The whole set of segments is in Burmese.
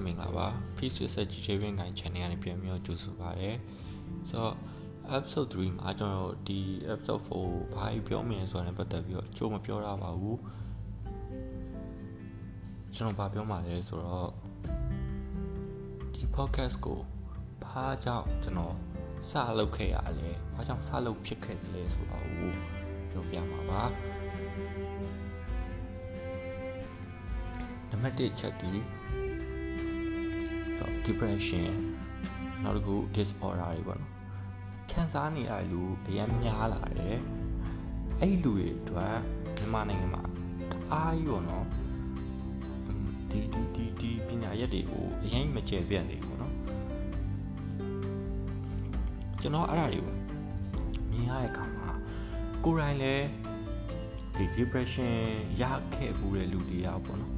လုံးမင်္ဂလာပါ Peace Research GJ ကိုင်း channel ကနေပြန်ပြီးတော့ကြိုဆိုပါရစေဆိုတော့ episode 3မှာကျွန်တော်ဒီ episode 4ဘာပြောမလဲဆိုတာနဲ့ပတ်သက်ပြီးတော့ကြိုးမပြောရပါဘူးကျွန်တော်ဘာပြောမှာလဲဆိုတော့ဒီ podcast ကိုဘာကြောင့်ကျွန်တော်စလုပ်ခဲ့ရလဲဘာကြောင့်စလုပ်ဖြစ်ခဲ့တယ်လဲဆိုတာကိုပြောပြမှာပါနံပါတ်1ချက်ဒီ ဆို depression နောက်တစ်ခု disorder တွေပေါ့နော်ခံစားနေရလူအများများလာတယ်အဲ့လူတွေအတွက်မြန်မာနိုင်ငံမှာအားကြီးပေါ့နော်ဒီဒီဒီဒီပညာရက်တွေကိုအရင်မကျယ်ပြန့်နေဘူးနော်ကျွန်တော်အဲ့ဒါတွေကိုမြင်ရတဲ့အခါမှာကိုယ်တိုင်လည်းဒီ depression ရခဲ့ဘူးတဲ့လူတွေอ่ะပေါ့နော်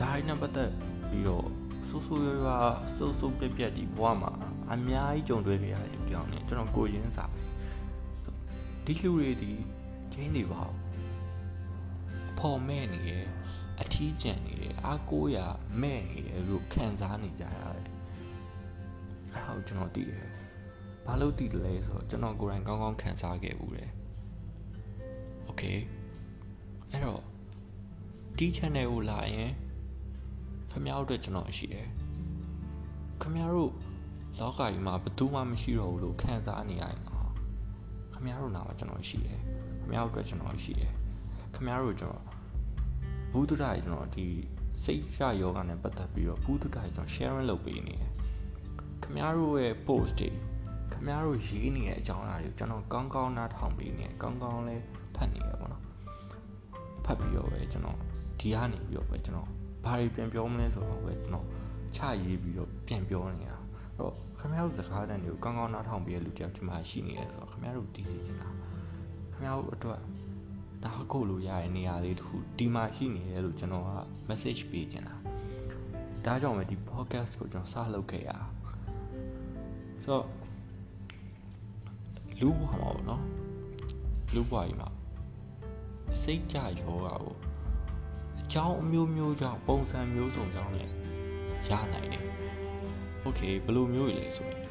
ဒါနဲ့ပတ်သက်ပြီးတော့ ဆိုးဆိုးရွားရွားဆိုးဆိုးပြက်ပြက်ဒီဘဝမှာအများကြီးကြုံတွေ့ခဲ့ရတယ်ဒီအောင်နဲ့ကျွန်တော်ကိုရင်းစားဒီလူတွေဒီချင်းတွေပါဖော်မဲ့နေရဲ့အထီးကျန်နေတယ်အားကိုးရမဲ့နေတယ်လို့ခံစားနေကြရတယ်အဲ့ဒါကိုကျွန်တော်သိတယ်ဘာလို့သိတယ်လဲဆိုတော့ကျွန်တော်ကိုယ်တိုင်ကောင်းကောင်းခံစားခဲ့ဘူးတယ်โอเคအဲ့တော့ဒီ channel ကိုလာရင် ခင်ဗျားတို့အတွက်ကျွန်တော်ရှိတယ်ခင်ဗျားတို့လောကကြီးမှာဘယ်သူမှမရှိတော့ဘူးလို့ခံစားနေရရင်ခင်ဗျားတို့နာမှာကျွန်တော်ရှိတယ်ခင်ဗျားတို့အတွက်ကျွန်တော်ရှိတယ်ခင်ဗျားတို့ကျွန်တော်ဘူးတုဒ္ဒကြီးကျွန်တော်ဒီစိတ်ရှယောဂနဲ့ပတ်သက်ပြီးတော့ဘူးတုဒ္ဒကြီးကျွန်တော် sharing လုပ်ပေးနေတယ်ခင်ဗျားတို့ရဲ့ post တွေခင်ဗျားတို့ရေးနေတဲ့အကြောင်းအရာတွေကိုကျွန်တော်ကောင်းကောင်းနားထောင်ပေးနေကောင်းကောင်းလေးဖတ်နေရပါတော့ဖတ်ပြီးတော့ပဲကျွန်တော်ဒီကနေပြီးတော့ပဲကျွန်တော် ဘာတွေပြန်ပြောမလဲဆိုတော့ပဲကျွန်တော်ချရေးပြီးတော့ပြန်ပြောနေတာအဲ့တော့ခင်ဗျားတို့စကားတန်တွေကိုကောင်းကောင်းနားထောင်ပြီးတဲ့လူတယောက်ဒီမှာရှိနေတယ်ဆိုတော့ခင်ဗျားတို့တီးစီချင်တာခင်ဗျားတို့အတွက်ဒါခုလို့ရတဲ့နေရာလေးတစ်ခုဒီမှာရှိနေတယ်လို့ကျွန်တော်က message ပေးချင်တာဒါကြောင့်ပဲဒီ podcast ကိုကျွန်တော်စလုပ်ခဲ့ရဆိုတော့လူဘွားမှာပေါ့နော်လူဘွားကြီးမှာစိတ်ကြယောဂါကို အကြောင်းအမျိုးမျိုးကြောင့်ပုံစံမျိုးစုံကြောင့်လည်းရနိုင်တယ်။ Okay ဘယ်လိုမျိုးလဲဆိုရင်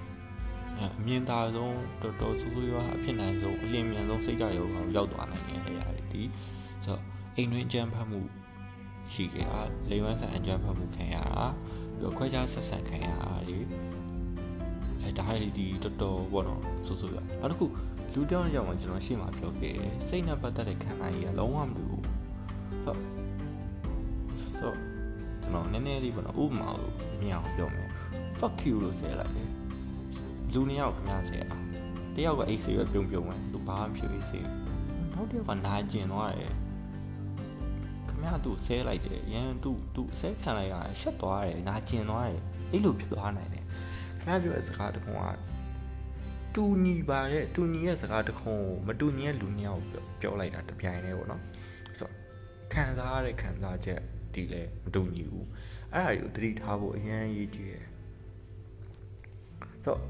အမြင်သာဆုံးတော်တော်ဆိုးဆိုးရွားအဖြစ်နိုင်ဆုံးအလင်းမြန်ဆုံးစိတ်ကြရုံကိုရောက်သွားနိုင်တဲ့အရာတွေဒီဆိုတော့အိမ်တွင်းအကြမ်းဖက်မှုရှိခဲ့တာလိမ်ဝန်းဆန်အကြမ်းဖက်မှုခံရတာပြီးတော့ခွဲခြားဆက်ဆံခံရတာတွေအဲဒါတွေဒီတော်တော်ဘောနော်ဆိုးဆိုးရွားနောက်တစ်ခုလူတောင်းကြောင့်ကျွန်တော်ရှေ့မှာပြောခဲ့တယ်စိတ်နဲ့ပတ်သက်တဲ့ခံနိုင်ရလုံးဝမတူဘူးဆိုတော့ဆို ကျွန်တော်နည်းနည်းလေးပေါ့နော်ဥပမာကိုမြင်အောင်ပြောမယ် fuck you လို့ဆဲလိုက်တယ်လူနှစ်ယောက်ခင်ဗျားဆဲတာတယောက်ကအိတ်ဆေးပဲပြုံပြုံပဲသူဘာမှဖြစ်အိတ်ဆေးနောက်တစ်ယောက်ကနာကျင်သွားတယ်ခင်ဗျားသူဆဲလိုက်တယ်ရန်သူသူဆဲခံလိုက်ရတယ်ရှက်သွားတယ်နာကျင်သွားတယ်အဲ့လိုဖြစ်သွားနိုင်တယ်ခင်ဗျားပြောတဲ့စကားတခုကတူညီပါတဲ့တူညီရဲ့စကားတခုမတူညီရဲ့လူနှစ်ယောက်ပြောလိုက်တာတပြိုင်တည်းပေါ့နော်ဆိုတော့ခံစားရတဲ့ခံစားချက် ဒီလဲမတူညီဘူးအဲ့ဒါကိုတတိထားဖို့အရင်ရေးကြည့်တယ်ဆိုတော့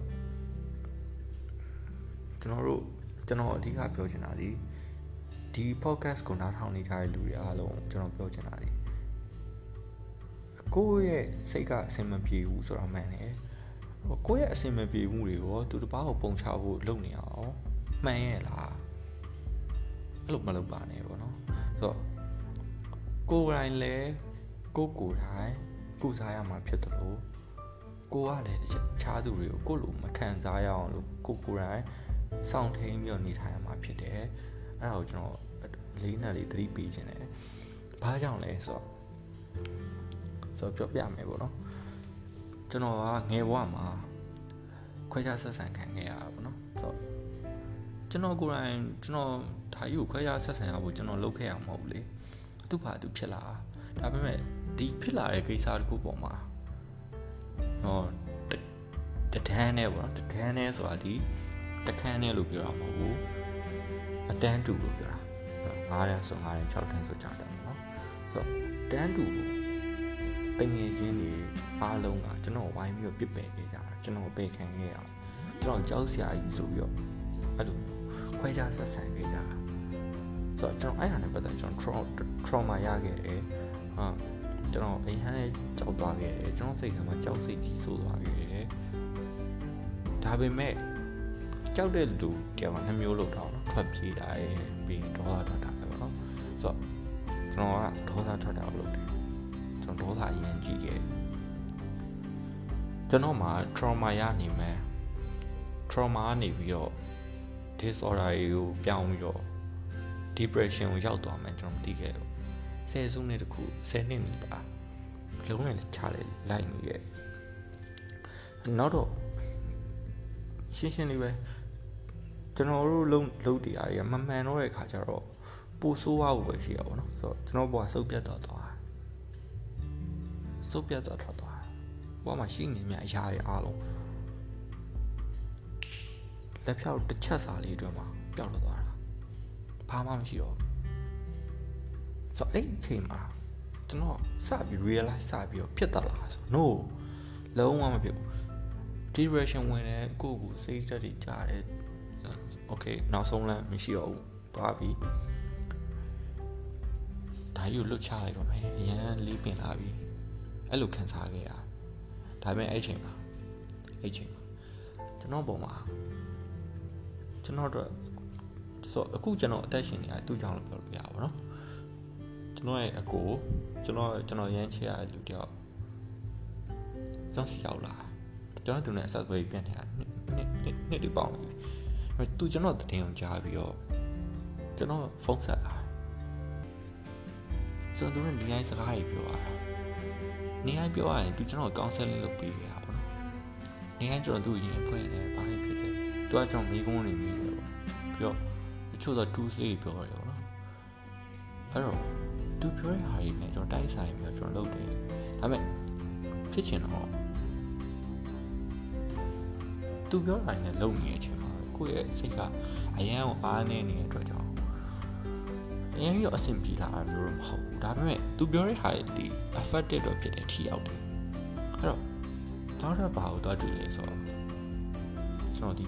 ကျွန်တော်တို့ကျွန်တော်အဓိကပြောချင်တာဒီဒီ podcast ကိုနားထောင်နေကြတဲ့လူတွေအားလုံးကျွန်တော်ပြောချင်တာဒီကိုယ့်ရဲ့စိတ်ကအဆင်မပြေဘူးဆိုတော့မှန်တယ်ကိုယ့်ရဲ့အဆင်မပြေမှုတွေကိုသူတစ်ပါးကိုပုံချဖို့လုပ်နေအောင်မှန်ရဲ့လားအဲ့လိုမလုပ်ပါနဲ့ပေါ့နော်ဆိုတော့ ကိုယ်တိုင်လဲကိုကိုယ်တိုင်ကုစားရမှာဖြစ်တယ်လို့ကိုကလည်းတခြားသူတွေကိုကိုလိုမခံစားရအောင်လို့ကိုကိုယ်တိုင်စောင့်ထိန်ပြီးတော့နေထိုင်ရမှာဖြစ်တယ်အဲ့ဒါကိုကျွန်တော်လေးနဲ့လေးသတိပေးခြင်းတယ်ဘာကြောင့်လဲဆိုတော့ဆိုတော့ပြောပြမယ်ပေါ့နော်ကျွန်တော်ကငယ်ဘဝမှာခွဲခြားဆက်ဆံခံခဲ့ရတာပေါ့နော်ဆိုတော့ကျွန်တော်ကိုယ်တိုင်ကျွန်တော်ဓာကြီးကိုခွဲခြားဆက်ဆံရဖို့ကျွန်တော်လုပ်ခဲ့ရမှာမဟုတ်ဘူးလေ သူ့ဘာသူဖြစ်လာဒါပေမဲ့ဒီဖြစ်လာတဲ့ကိစ္စတခုပေါ်မှာဟောတဒန်းနဲ့ပေါ့နော်တဒန်းနဲ့ဆိုတာဒီတခန်းနဲ့လို့ပြောတာမဟုတ်ဘူးအတန်းတူလို့ပြောတာ9တန်းဆို9တန်း6တန်းဆို6တန်းပေါ့နော်ဆိုတော့တန်းတူကိုတငယ်ချင်းတွေအားလုံးကကျွန်တော်ဝိုင်းပြီးတော့ပြစ်ပယ်ခဲ့ကြတာကျွန်တော်ပေခံခဲ့ရအောင်ကျွန်တော်ကြောက်စရာကြီးဆိုပြီးတော့အဲ့လိုခွဲခြားဆက်ဆံခဲ့ကြတာ ဆိုတော့ကျွန်တော်အဲ့ဟာနဲ့ပတ်သက်ကျွန်တော် trauma ရခဲ့တယ်ဟာကျွန်တော်အိမ်ဟန်းနဲ့ကြောက်သွားခဲ့တယ်ကျွန်တော်စိတ်ထဲမှာကြောက်စိတ်ကြီးဆိုးသွားခဲ့တယ်ဒါပေမဲ့ကြောက်တဲ့လူတယောက်နှမျိုးလောက်တော့ထွက်ပြေးတာရဲ့ပြီးဒေါသထွက်တာပဲပေါ့နော်ဆိုတော့ကျွန်တော်ကဒေါသထွက်တာလို့တယ်ကျွန်တော်ဒေါသအရင်ကြီးခဲ့ကျွန်တော်မှာ trauma ရနေမယ် trauma နေပြီးတော့ disorder ကိုပြောင်းပြီးတော့ depression ကိုရောက်သွားမယ်ကျွန်တော်မသိခဲ့ဘူးဆယ်စုနှစ်တခုဆယ်နှစ်နီးပါလုံးနဲ့ချလိုက်လိုက်နေရဲ့နောက်တော့ရှင်းရှင်းလေးပဲကျွန်တော်တို့လုံးလုံးတရားရမမှန်တော့တဲ့ခါကျတော့ပူဆိုးဝါးဖို့ပဲရှိရပါတော့ဆိုတော့ကျွန်တော်ဘွားစုပ်ပြတ်သွားသွားစုပ်ပြတ်သွားထွက်သွားဘွားမှာရှိနေမြအရာတွေအားလုံးလက်ဖြောက်တစ်ချက်စာလေးအတွင်းမှာပျောက်သွားတာ ဘာမှမရှိတော့ဆိုတော့အဲ့အချိန်မှာကျွန်တော်စပြီး realize စပြီးတော့ဖြစ်တတ်လာဆို no လုံးဝမဖြစ်ဘူး depression ဝင်တယ်ကိုယ့်ကိုစိတ်သက်တွေကြားတယ် okay နောက်ဆုံးလမ်းမရှိတော့ဘူးသွားပြီဒါကြီးကိုလွတ်ချလိုက်တော့မယ်အရန်လေးပင်လာပြီအဲ့လိုခံစားခဲ့ရဒါပေမဲ့အဲ့ချိန်မှာအဲ့ချိန်မှာကျွန်တော်ပုံမှာကျွန်တော်တို့ ဆိုအခုကျွန်တော်အသက်ရှင်နေတာသူ့ကြောင့်လို့ပြောလို့ရပါဘောနော်ကျွန်တော်ရဲ့အကိုကျွန်တော်ကျွန်တော်ရမ်းချရတဲ့လူတယောက်ကျွန်တော်စီရောက်လာကျွန်တော်သူနဲ့ဆက်သွယ်ပြန်နေတာနှစ်နှစ်နှစ်ဒီပေါင်းပြီသူကျွန်တော်တင်အောင်ကြားပြီးတော့ကျွန်တော်ဖုန်းဆက်လာကျွန်တော်တို့နေရာစကားကြီးပြောတာနေရာပြောရရင်သူကျွန်တော်ကောင်ဆယ်လင်းလုပ်ပေးခဲ့တာပေါ့နော်နေရာကျွန်တော်သူ့ရင်ဖွင့်နေဘာဖြစ်ဖြစ်တယ်သူကကျွန်တော်မိကုန်းနေမိတယ်ပေါ့ပြီးတော့တ ချို့တော့ tools လေးပြောရတယ်ပေါ့နော်အဲ့တော့သူပြောတဲ့ဟာတွေနဲ့ကျွန်တော်တိုက်ဆိုင်ပြီးတော့ကျွန်တော်လုပ်တယ်ဒါပေမဲ့ဖြစ်ချင်တော့သူပြောတာနဲ့လုံနေတဲ့အချိန်မှာကိုယ့်ရဲ့စိတ်ကအရန်ကိုအားနေနေတဲ့အတွက်ကြောင့်အရင်ရောအဆင်ပြေလာတာမျိုးတော့မဟုတ်ဘူးဒါပေမဲ့သူပြောတဲ့ဟာတွေဒီ affected တော့ဖြစ်တယ်ထိရောက်တယ်အဲ့တော့နောက်ထပ်ဘာကိုသွားတွေ့လဲဆိုတော့ကျွန်တော်ဒီ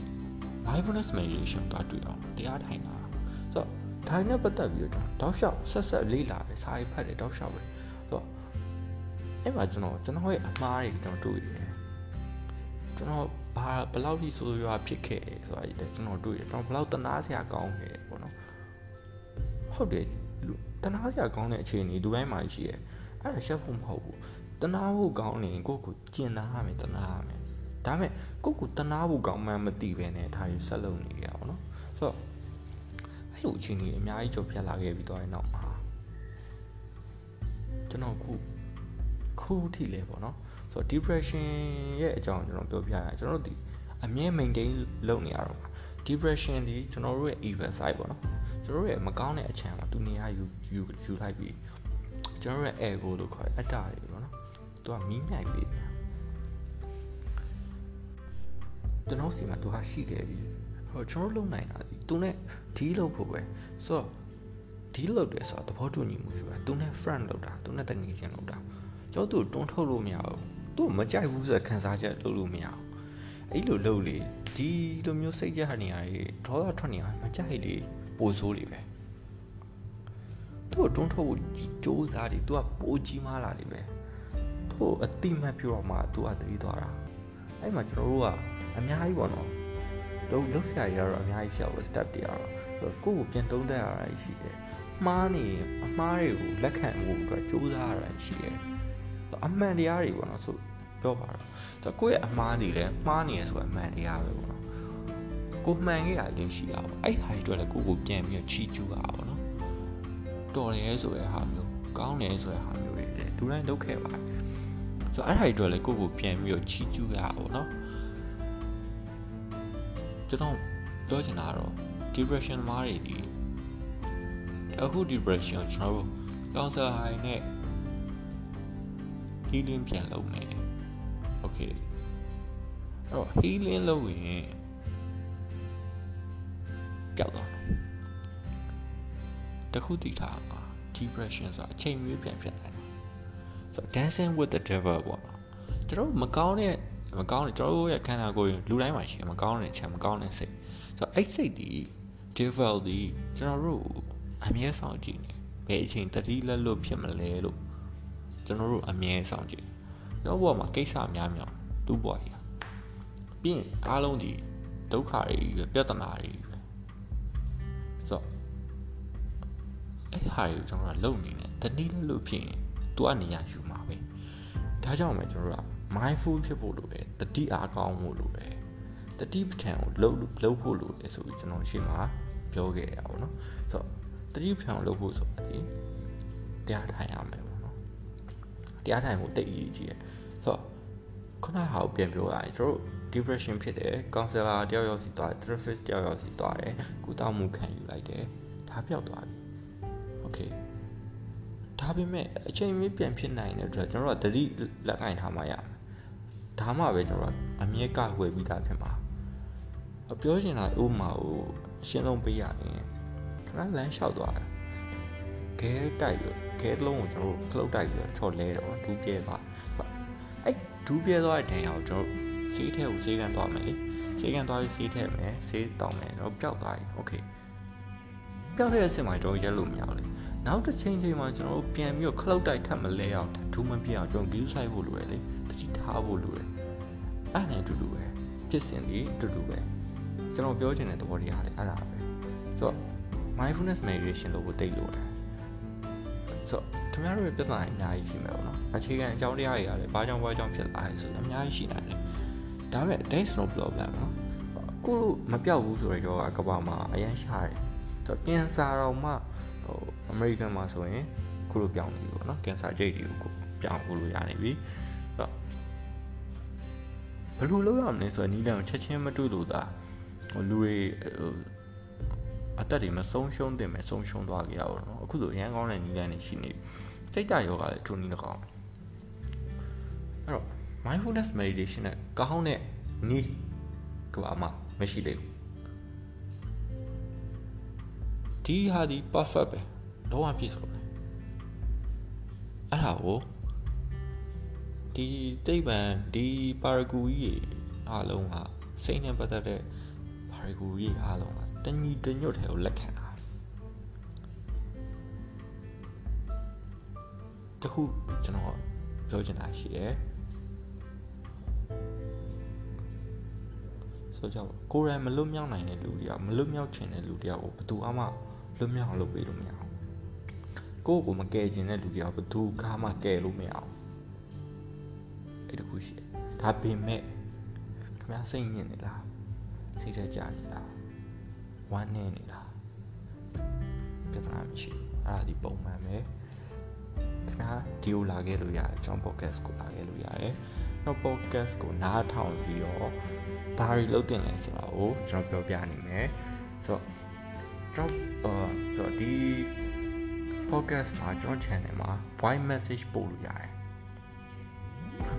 mindfulness meditation သွားတွေ့အောင်တရားထိုင်တာဆိုတော့ ဒါနဲ့ပတ်သက်ပြီးတော့တောက်လျှောက်ဆက်ဆက်လေးလာတယ်စာရေးဖတ်တယ်တောက်လျှောက်ပဲဆိုတော့အဲ့မှာကျွန်တော်ကျွန်တော်ရဲ့အမှားတွေကျွန်တော်တွေ့တယ်ကျွန်တော်ဘာဘယ်လောက်ထိဆိုးရွားဖြစ်ခဲ့ဆိုတာကျွန်တော်တွေ့တယ်ကျွန်တော်ဘယ်လောက်တနာစရာကောင်းခဲ့ပေါ့နော်ဟုတ်တယ်လူတနာစရာကောင်းတဲ့အခြေအနေလူတိုင်းမှာရှိရဲအဲ့ဒါရှက်ဖို့မဟုတ်ဘူးတနာဖို့ကောင်းနေကိုကိုကျင်နာရမယ်တနာရမယ်ဒါပေမဲ့ကိုကိုတနာဖို့ကောင်းမှမသိပဲနဲ့ဒါတွေဆက်လုပ်နေရပါတော့ဆိုတော့ အဲ့လိုအခြေအနေအများကြီးကြော်ပြတ်လာခဲ့ပြီးတော့နောက်မှာကျွန်တော်ခုခုထိလဲပေါ့နော်ဆိုတော့ depression ရဲ့အကြောင်းကျွန်တော်ပြောပြရကျွန်တော်တို့ဒီအမြဲ maintain လုပ်နေရတော့မှာ depression ဒီကျွန်တော်တို့ရဲ့ evil side ပေါ့နော်ကျွန်တော်တို့ရဲ့မကောင်းတဲ့အချမ်းမှာသူနေရာယူယူယူလိုက်ပြီးကျွန်တော်ရဲ့ ego လို့ခေါ်တဲ့အတ္တတွေပေါ့နော်သူကမီးမြိုက်ပြီးကျွန်တော်စီမှာသူဟာရှိခဲ့ပြီဟို ကျွန်တော်လုံနိုင်တာဒီသူနဲ့ဒီလုပ်ဖို့ပဲဆိုတော့ဒီလုပ်တယ်ဆိုတော့သဘောတူညီမှုယူတာသူနဲ့ friend လုပ်တာသူနဲ့တငယ်ချင်းလုပ်တာကျွန်တော်သူ့တွန်းထုတ်လို့မရဘူးသူ့မကြိုက်ဘူးဆိုတဲ့ခံစားချက်လုပ်လို့မရအောင်အဲ့လိုလုပ်လေဒီလိုမျိုးစိတ်ကြနေရတွေဒေါသထွက်နေရမကြိုက်လေပိုဆိုးလေပဲသူ့တွန်းထုတ်ဖို့စူးစားတယ်သူကပိုကြီးမားလာလေပဲသူ့အတိမတ်ပြောတော့မှသူကတည်သွားတာအဲ့မှာကျွန်တော်တို့ကအများကြီးပေါ့နော် တော့လုတ်ဆရာကြီးကတော့အများကြီးရှောက် step တွေကတော့ကိုယ့်ကိုပြန်သုံးသပ်ရတာရှိတယ်မှားနေအမှားတွေကိုလက်ခံဖို့အတွက်စူးစမ်းရတာရှိတယ်အမှန်တရားတွေပေါ့နော်ဆိုပြောပါတော့ကိုယ့်ရဲ့အမှားတွေလည်းမှားနေရဆိုအမှန်တရားပဲပေါ့နော်ကိုမှန်ခဲ့ရလေးရှိတာပေါ့အဲ့ဟာတွေအတွက်လည်းကိုကိုပြန်ပြီးချီကျူးတာပေါ့နော်တော်တယ်ဆိုတဲ့ဟာမျိုးကောင်းတယ်ဆိုတဲ့ဟာမျိုးတွေလည်းလူတိုင်းလုပ်ခဲ့ပါတယ်ဆိုတော့အဲ့ဟာတွေအတွက်လည်းကိုကိုပြန်ပြီးချီကျူးရပါပေါ့နော် ကျွန်တော်ပြောချင်တာကတော့ depression မားတွေဒီအခု depression ကျွန်တော်တို့ counselor high နဲ့ healing ပြန်လုပ်မယ် okay အဲ့တော့ healing လုပ်ရင်ကြောက်တော့တခုတည်ထားမှာ depression ဆိုတာအချိန်မျိုးပြန်ဖြစ်နိုင်တယ်ဆိုတော့ dancing with the devil ပေါ့နော်ကျွန်တော်မကောင်းတဲ့ မကောင်းတဲ့ကျွန်တော်ရဲ့ခန္ဓာကိုယ်လူတိုင်းမှာရှိမကောင်းတဲ့ချက်မကောင်းတဲ့စိတ်ဆိုတော့အဲ့စိတ်ဒီ devil ဒီကျွန်တော်တို့အမြဲဆောင်ကြည့်နေဘယ်အချိန်တတိလက်လို့ဖြစ်မလဲလို့ကျွန်တော်တို့အမြဲဆောင်ကြည့်ကျွန်တော်ဘဝမှာကိစ္စများများသူ့ဘဝကြီးပြီးရင်အားလုံးဒီဒုက္ခတွေပဲပြဿနာတွေပဲဆိုတော့အဲ့ဟာတွေကျွန်တော်ကလုံနေတယ်တနည်းလို့ဖြစ်ရင်သူကနေရာယူမှာပဲဒါကြောင့်ပဲကျွန်တော်တို့က mindful ဖြစ်ဖို့လိုတယ်တတိအားကောင်းဖို့လိုတယ်တတိပဋ္ဌာန်ကိုလှုပ်လှုပ်ဖို့လိုတယ်ဆိုပြီးကျွန်တော်ရှေ့မှာပြောခဲ့ရအောင်နော်ဆိုတော့တတိပဋ္ဌာန်ကိုလှုပ်ဖို့ဆိုတာဒီတရားထိုင်ရမယ်ပေါ့နော်တရားထိုင်ဖို့တိတ်အရေးကြီးတယ်ဆိုတော့ခုနဟာကိုပြန်ပြောရရင်ကျွန်တော်တို့ depression ဖြစ်တယ် counselor တယောက်ယောက်စီသွားတယ် therapist တယောက်ယောက်စီသွားတယ်ကုသမှုခံယူလိုက်တယ်ဒါပြောက်သွားပြီ okay ဒါပေမဲ့အချိန်မီပြန်ဖြစ်နိုင်တဲ့အတွက်ကျွန်တော်တို့ကတတိလက်ကင်ထားမှရမယ် ဒါမှပဲကျွန်တော်ကအမြဲကကွယ်ပြီးသားဖြစ်မှာပြောချင်တာဥမာကိုအရှင်းဆုံးပေးရရင်ခဏလမ်းလျှောက်သွားတယ်ခဲတိုက်ရခဲလုံးကိုကျွန်တော်တို့ခလုတ်တိုက်ပြီးတော့ချော်လဲတော့ဒူးပြဲသွားအဲ့ဒူးပြဲသွားတဲ့ဒဏ်ရာကိုကျွန်တော်ဆေးထဲကိုဆေးကန်သွားမယ်လေဆေးကန်သွားပြီးဆေးထဲမယ်ဆေးတောင်းမယ်တော့ပျောက်သွားပြီโอเคပျောက်တဲ့အဆင့်မှာကျွန်တော်ရက်လို့မရဘူးလေနောက်တစ်ချိန်ချိန်မှာကျွန်တော်ပြန်ပြီးတော့ခလုတ်တိုက်ထပ်မလဲအောင်ဒူးမပြအောင်ကျွန်တော် view site ဖို့လိုရလေ တတိထားဖို့လိုရအဲ့နဲ့အတူတူပဲဖြစ်စဉ်ဒီအတူတူပဲကျွန်တော်ပြောချင်တဲ့သဘောတရားလေအဲ့ဒါပဲဆိုတော့ mindfulness meditation လို့ကိုတိတ်လို့တယ်ဆိုတော့ခင်ဗျားတို့ရဲ့ပြဿနာအများကြီးရှိမယ်ပေါ့နော်အခြေခံအကြောင်းတရားတွေကလည်းဘာကြောင့်ဘာကြောင့်ဖြစ်လာလဲဆိုတော့အများကြီးရှိနိုင်တယ်ဒါပေမဲ့ that's no problem နော်ကိုလို့မပြောက်ဘူးဆိုတော့ကကဘာမှာအရင်ရှားတယ်ဆိုတော့ကင်ဆာတော့မှဟိုအမေရိကန်မှာဆိုရင်ခုလိုပြောင်းနေပြီပေါ့နော်ကင်ဆာကြိတ်တွေကိုပြောင်းဖို့လို့ရနေပြီဆိုတော့ ဘယ်လိုလုပ်ရမလဲဆိုတော့နီးလန်ချက်ချင်းမတွေ့လို့သာဟိုလူတွေဟိုအသက်တွေမဆုံးရှုံးတင်မဲ့ဆုံးရှုံးသွားကြရအောင်နော်အခုဆိုရန်ကောင်းတဲ့နီးလန်တွေရှိနေစိတ်ဓာတ်ယောဂလည်းထုံနီးတကောင်အဲ့တော့ mindfulness meditation နဲ့ကောင်းတဲ့နီးကဘာမှမရှိသေးဘူးဒီဟာဒီ perfect ပဲတော့အပြည့်စုံတယ်အဲ့ဒါကို ဒီတိတ်ပံဒီပါရဂူကြီးအားလုံးကစိတ်နဲ့ပတ်သက်တဲ့ပါရဂူကြီးအားလုံးကတညီတညွတ်ထဲကိုလက်ခံတာတခုကျွန်တော်ပြောချင်တာရှိတယ်ဆိုကြပါကိုယ်တိုင်မလွတ်မြောက်နိုင်တဲ့လူတွေကမလွတ်မြောက်ချင်တဲ့လူတွေကိုဘယ်သူမှလွတ်မြောက်အောင်လုပ်ပေးလို့မရအောင်ကိုယ့်ကိုမကယ်ချင်တဲ့လူတွေကဘယ်သူမှကယ်လို့မရအော င်အဲ့တခုရှိတယ်ဒါပေမဲ့ခင်ဗျားစိတ်ညစ်နေလားစိတ်ထကြနေလားဝမ်းနေနေလားပြဿနာမရှိဘူးအဲ့ဒါဒီပုံမှန်ပဲခင်ဗျားဒီကိုလာခဲ့လို့ရတယ်ကျွန်တော် podcast ကိုလာခဲ့လို့ရတယ်နောက် podcast ကိုနားထောင်ပြီးတော့ဘာတွေလုပ်တင်လဲဆိုတာကိုကျွန်တော်ပြောပြနေမယ်ဆိုတော့ကျွန်တော်အာဆိုတော့ဒီ podcast မှာကျွန်တော် channel မှာ voice message ပို့လို့ရတယ်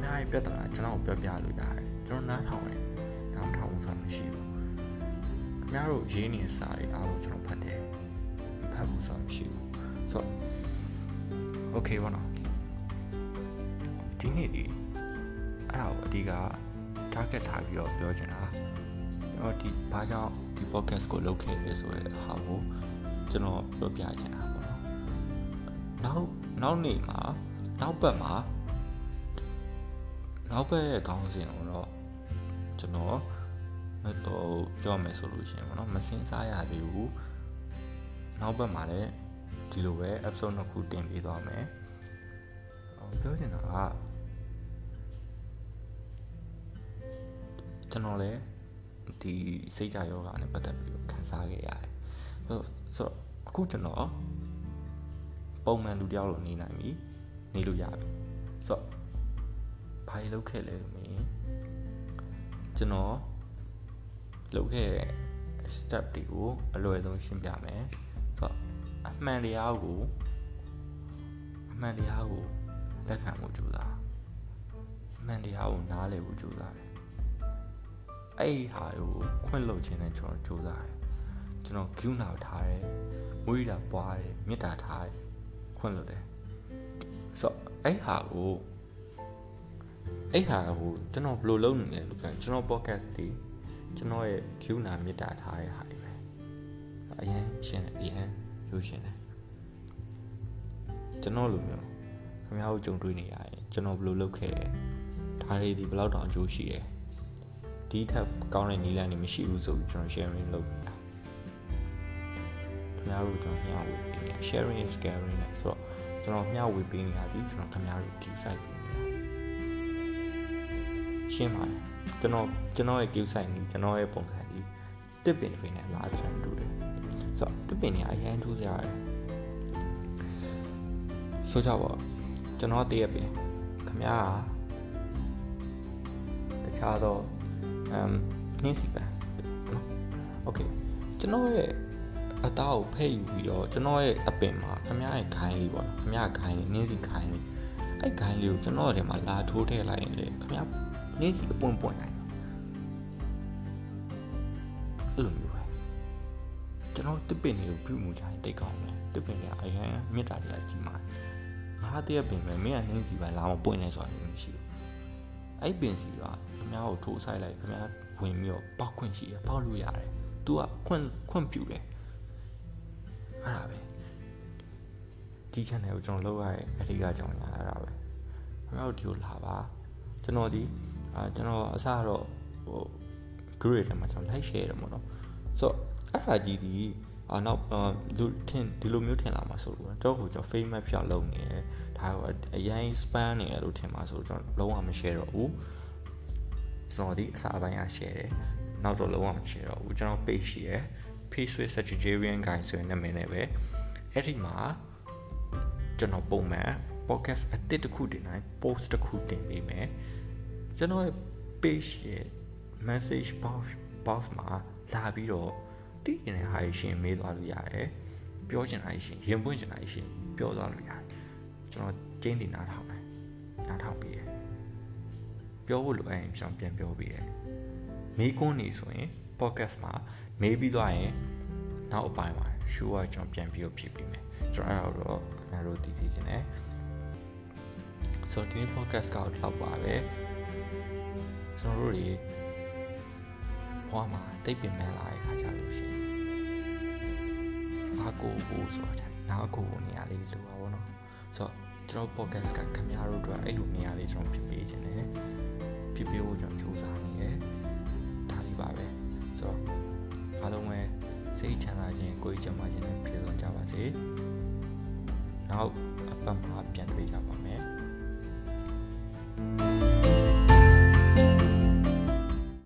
ခင်ဗျားရဲ့ပြဿနာကျွန်တော်ပြောပြလို့ရတယ်ကျွန်တော်နားထောင်ရင်နားထောင်မှုဆိုတာမရှိဘူးခင်ဗျားတို့ရေးနေစာတွေအားလုံးကျွန်တော်ဖတ်တယ်ဖတ်ဖို့ဆိုတာမရှိဘူးဆိုတော့ okay ဘောနော်ဒီနေ့ဒီအဲ့ဒါကိုအဓိက target ထားပြီးတော့ပြောချင်တာကျွန်တော်ဒီဘာကြောင့်ဒီ podcast ကိုလုပ်ခဲ့လဲဆိုတဲ့ဟာကိုကျွန်တော်ပြောပြချင်တာပေါ့နော်နောက်နောက်နေ့မှာနောက်ပတ်မှာ နောက်ပတ်ရဲ့ခေါင်းစဉ်ကိုတော့ကျွန်တော်ဟိုပြောမယ်ဆိုလို့ရှိရင်ပေါ့နော်မစင်စားရသေးဘူးနောက်ပတ်မှာလည်းဒီလိုပဲ episode နှစ်ခုတင်ပေးသွားမယ်ပြောချင်တာကကျွန်တော်လည်းဒီစိတ်ကြယောဂနဲ့ပတ်သက်ပြီးခံစားခဲ့ရတယ်ဆိုဆိုအခုကျွန်တော်ပုံမှန်လူတယောက်လိုနေနိုင်ပြီနေလို့ရပြီဆိုတော့ ဘာလုပ်ခဲ့လဲလို့မင်းကျွန်တော်လုပ်ခဲ့တဲ့ step တွေကိုအလွယ်ဆုံးရှင်းပြမယ်ဆိုတော့အမှန်တရားကိုအမှန်တရားကိုလက်ခံဖို့ကြိုးစားအမှန်တရားကိုနားလည်ဖို့ကြိုးစားတယ်အဲ့ဒီဟာကိုခွင့်လို့ခြင်းနဲ့ကျွန်တော်ကြိုးစားတယ်ကျွန်တော်ဂုဏထားတယ်မွေးတာပွားတယ်မေတ္တာထားတယ်ခွင့်လို့တယ်ဆိုတော့အဲ့ဟာကို အဲ့ဟာကိုကျွန်တော်ဘယ်လိုလုပ်နေလဲလို့ပြောကျွန်တော် podcast ဒီကျွန်တော်ရဲ့ဂုဏမေတ္တာထားတဲ့ဟာတွေပဲအရင်ရှင်းတယ်အရင်ရိုးရှင်းတယ်ကျွန်တော်လိုမျိုးခင်ဗျားတို့ကြုံတွေ့နေရရင်ကျွန်တော်ဘယ်လိုလုပ်ခဲ့လဲဒါတွေဒီဘယ်လောက်တောင်အကျိုးရှိတယ်ဒီထက်ကောင်းတဲ့နည်းလမ်းတွေမရှိဘူးဆိုပြီးကျွန်တော် sharing လုပ်နေတာခင်ဗျားတို့ကျွန်တော်မျှဝေပေးနေတာ sharing is caring နဲ့ဆိုတော့ကျွန်တော်မျှဝေပေးနေတာဒီကျွန်တော်ခင်ဗျားတို့ key site ပေးနေတာ ရှင်းပါတယ်ကျွန်တော်ကျွန်တော်ရဲ့ queue sign ကြီးကျွန်တော်ရဲ့ပုံစံကြီးတစ်ပင်တွေနဲ့လာချင်တူတယ်ဆိုတော့တစ်ပင်တွေအရန်ထူးကြတယ်ဆိုကြပါကျွန်တော်တည့်ရပင်ခမည်းတခြားတော့အမ်နင်းစီပန်โอเคကျွန်တော်ရဲ့အသားကိုဖဲ့ယူပြီးတော့ကျွန်တော်ရဲ့အပင်မှာခမည်းရဲ့ခိုင်းလေးပေါ့နော်ခမည်းခိုင်းလေးနင်းစီခိုင်းလေးအဲ့ခိုင်းလေးကိုကျွန်တော်ရဲ့ထဲမှာလာထိုးထည့်လိုက်ရင်လေခမည်း နင်းစီအပွင့်ပွင့်နိုင်အဲ့လိုမျိုးပဲကျွန်တော်တစ်ပင်တွေကိုပြုမှုချင်တိတ်ကောင်းတယ်တစ်ပင်တွေအရင်မြစ်တာတွေကကြီးမားငါတည့်ပင်ပဲမင်းကနင်းစီပဲလာမပွင့်နေဆိုတာမရှိဘူးအဲ့ပင်စီကခင်ဗျားကိုထိုးဆိုင်လိုက်ခင်ဗျားဝင်ပြီးတော့ပောက်ခွင့်ရှိတယ်ပောက်လို့ရတယ်။ तू ကခွင့်ခွင့်ပြုတယ်။အဲ့ဒါပဲဒီ channel ကိုကျွန်တော်လုပ်ရတဲ့အဓိကအကြောင်းအရာအဲ့ဒါပဲ။ခင်ဗျားတို့ဒီကိုလာပါကျွန်တော်ဒီ အာကျွန်တော်အစတော့ဟို grade ထဲမှာကျွန်တော် like share တယ်ပေါ့နော်။ဆိုတော့အဲ့ဒါကြီးဒီအာနောက်လူထင်ဒီလိုမျိုးထင်လာမှာဆိုတော့တော့ကိုကျွန်တော် famous ဖြောက်လုပ်နေတယ်ဒါကအရင် span နေရလို့ထင်မှာဆိုတော့ကျွန်တော်လုံးဝမ share တော့ဘူးကျွန်တော်ဒီအစားပိုင်းက share တယ်နောက်တော့လုံးဝမ share တော့ဘူးကျွန်တော် page ရှိရယ် Peace with Sagittarian guy ဆိုရင်နာမည်နဲ့ပဲအဲ့ဒီမှာကျွန်တော်ပုံမှန် podcast အသစ်တစ်ခုတင်တိုင်း post တစ်ခုတင်ပေးမယ် ကျွန်တော်ရဲ့ page ရဲ့ message box box မှာလာပြီးတော့တည်နေတဲ့ဟာရှင်မေးသွားလို့ရတယ်ပြောချင်တာရှင်ရင်ပွင့်ချင်တာရှင်ပြောသွားလို့ရတယ်ကျွန်တော်ကျင်းနေနားထောင်တယ်နားထောင်ပြီးရပြောဖို့လိုအပ်ရင်ကျွန်တော်ပြန်ပြောပြီးရမေးခွန်းနေဆိုရင် podcast မှာမေးပြီးသွားရင်နောက်အပိုင်းမှာ show ကကျွန်တော်ပြန်ပြီးဖြစ်ပြီးမယ်ကျွန်တော်အဲ့တော့ငါတို့တည်စီခြင်းနဲ့ဆိုတော့ဒီနေ့ podcast ကတော့ပါပဲ ကျွန်တော်တို့တွေဘဝမှာတိတ်ပင်ပန်းလာတဲ့ခါကြလို့ရှိရင်အားကိုဖို့ဆိုတာနားကိုနေရာလေးလိုပါဘောနော်ဆိုတော့ကျွန်တော် podcast ကခင်ဗျားတို့အတွက်အဲ့လိုနေရာလေးကျွန်တော်ဖြစ်ပေးခြင်းနဲ့ဖြစ်ပေးဖို့ကျွန်တော်စူးစမ်းနေတယ်ဒါလေးပါပဲဆိုတော့အားလုံးပဲစိတ်ချမ်းသာခြင်းကိုယ်ကျန်းမာခြင်းနဲ့ပြည့်စုံကြပါစေနောက်အပတ်မှာပြန်တွေ့ကြပါမယ်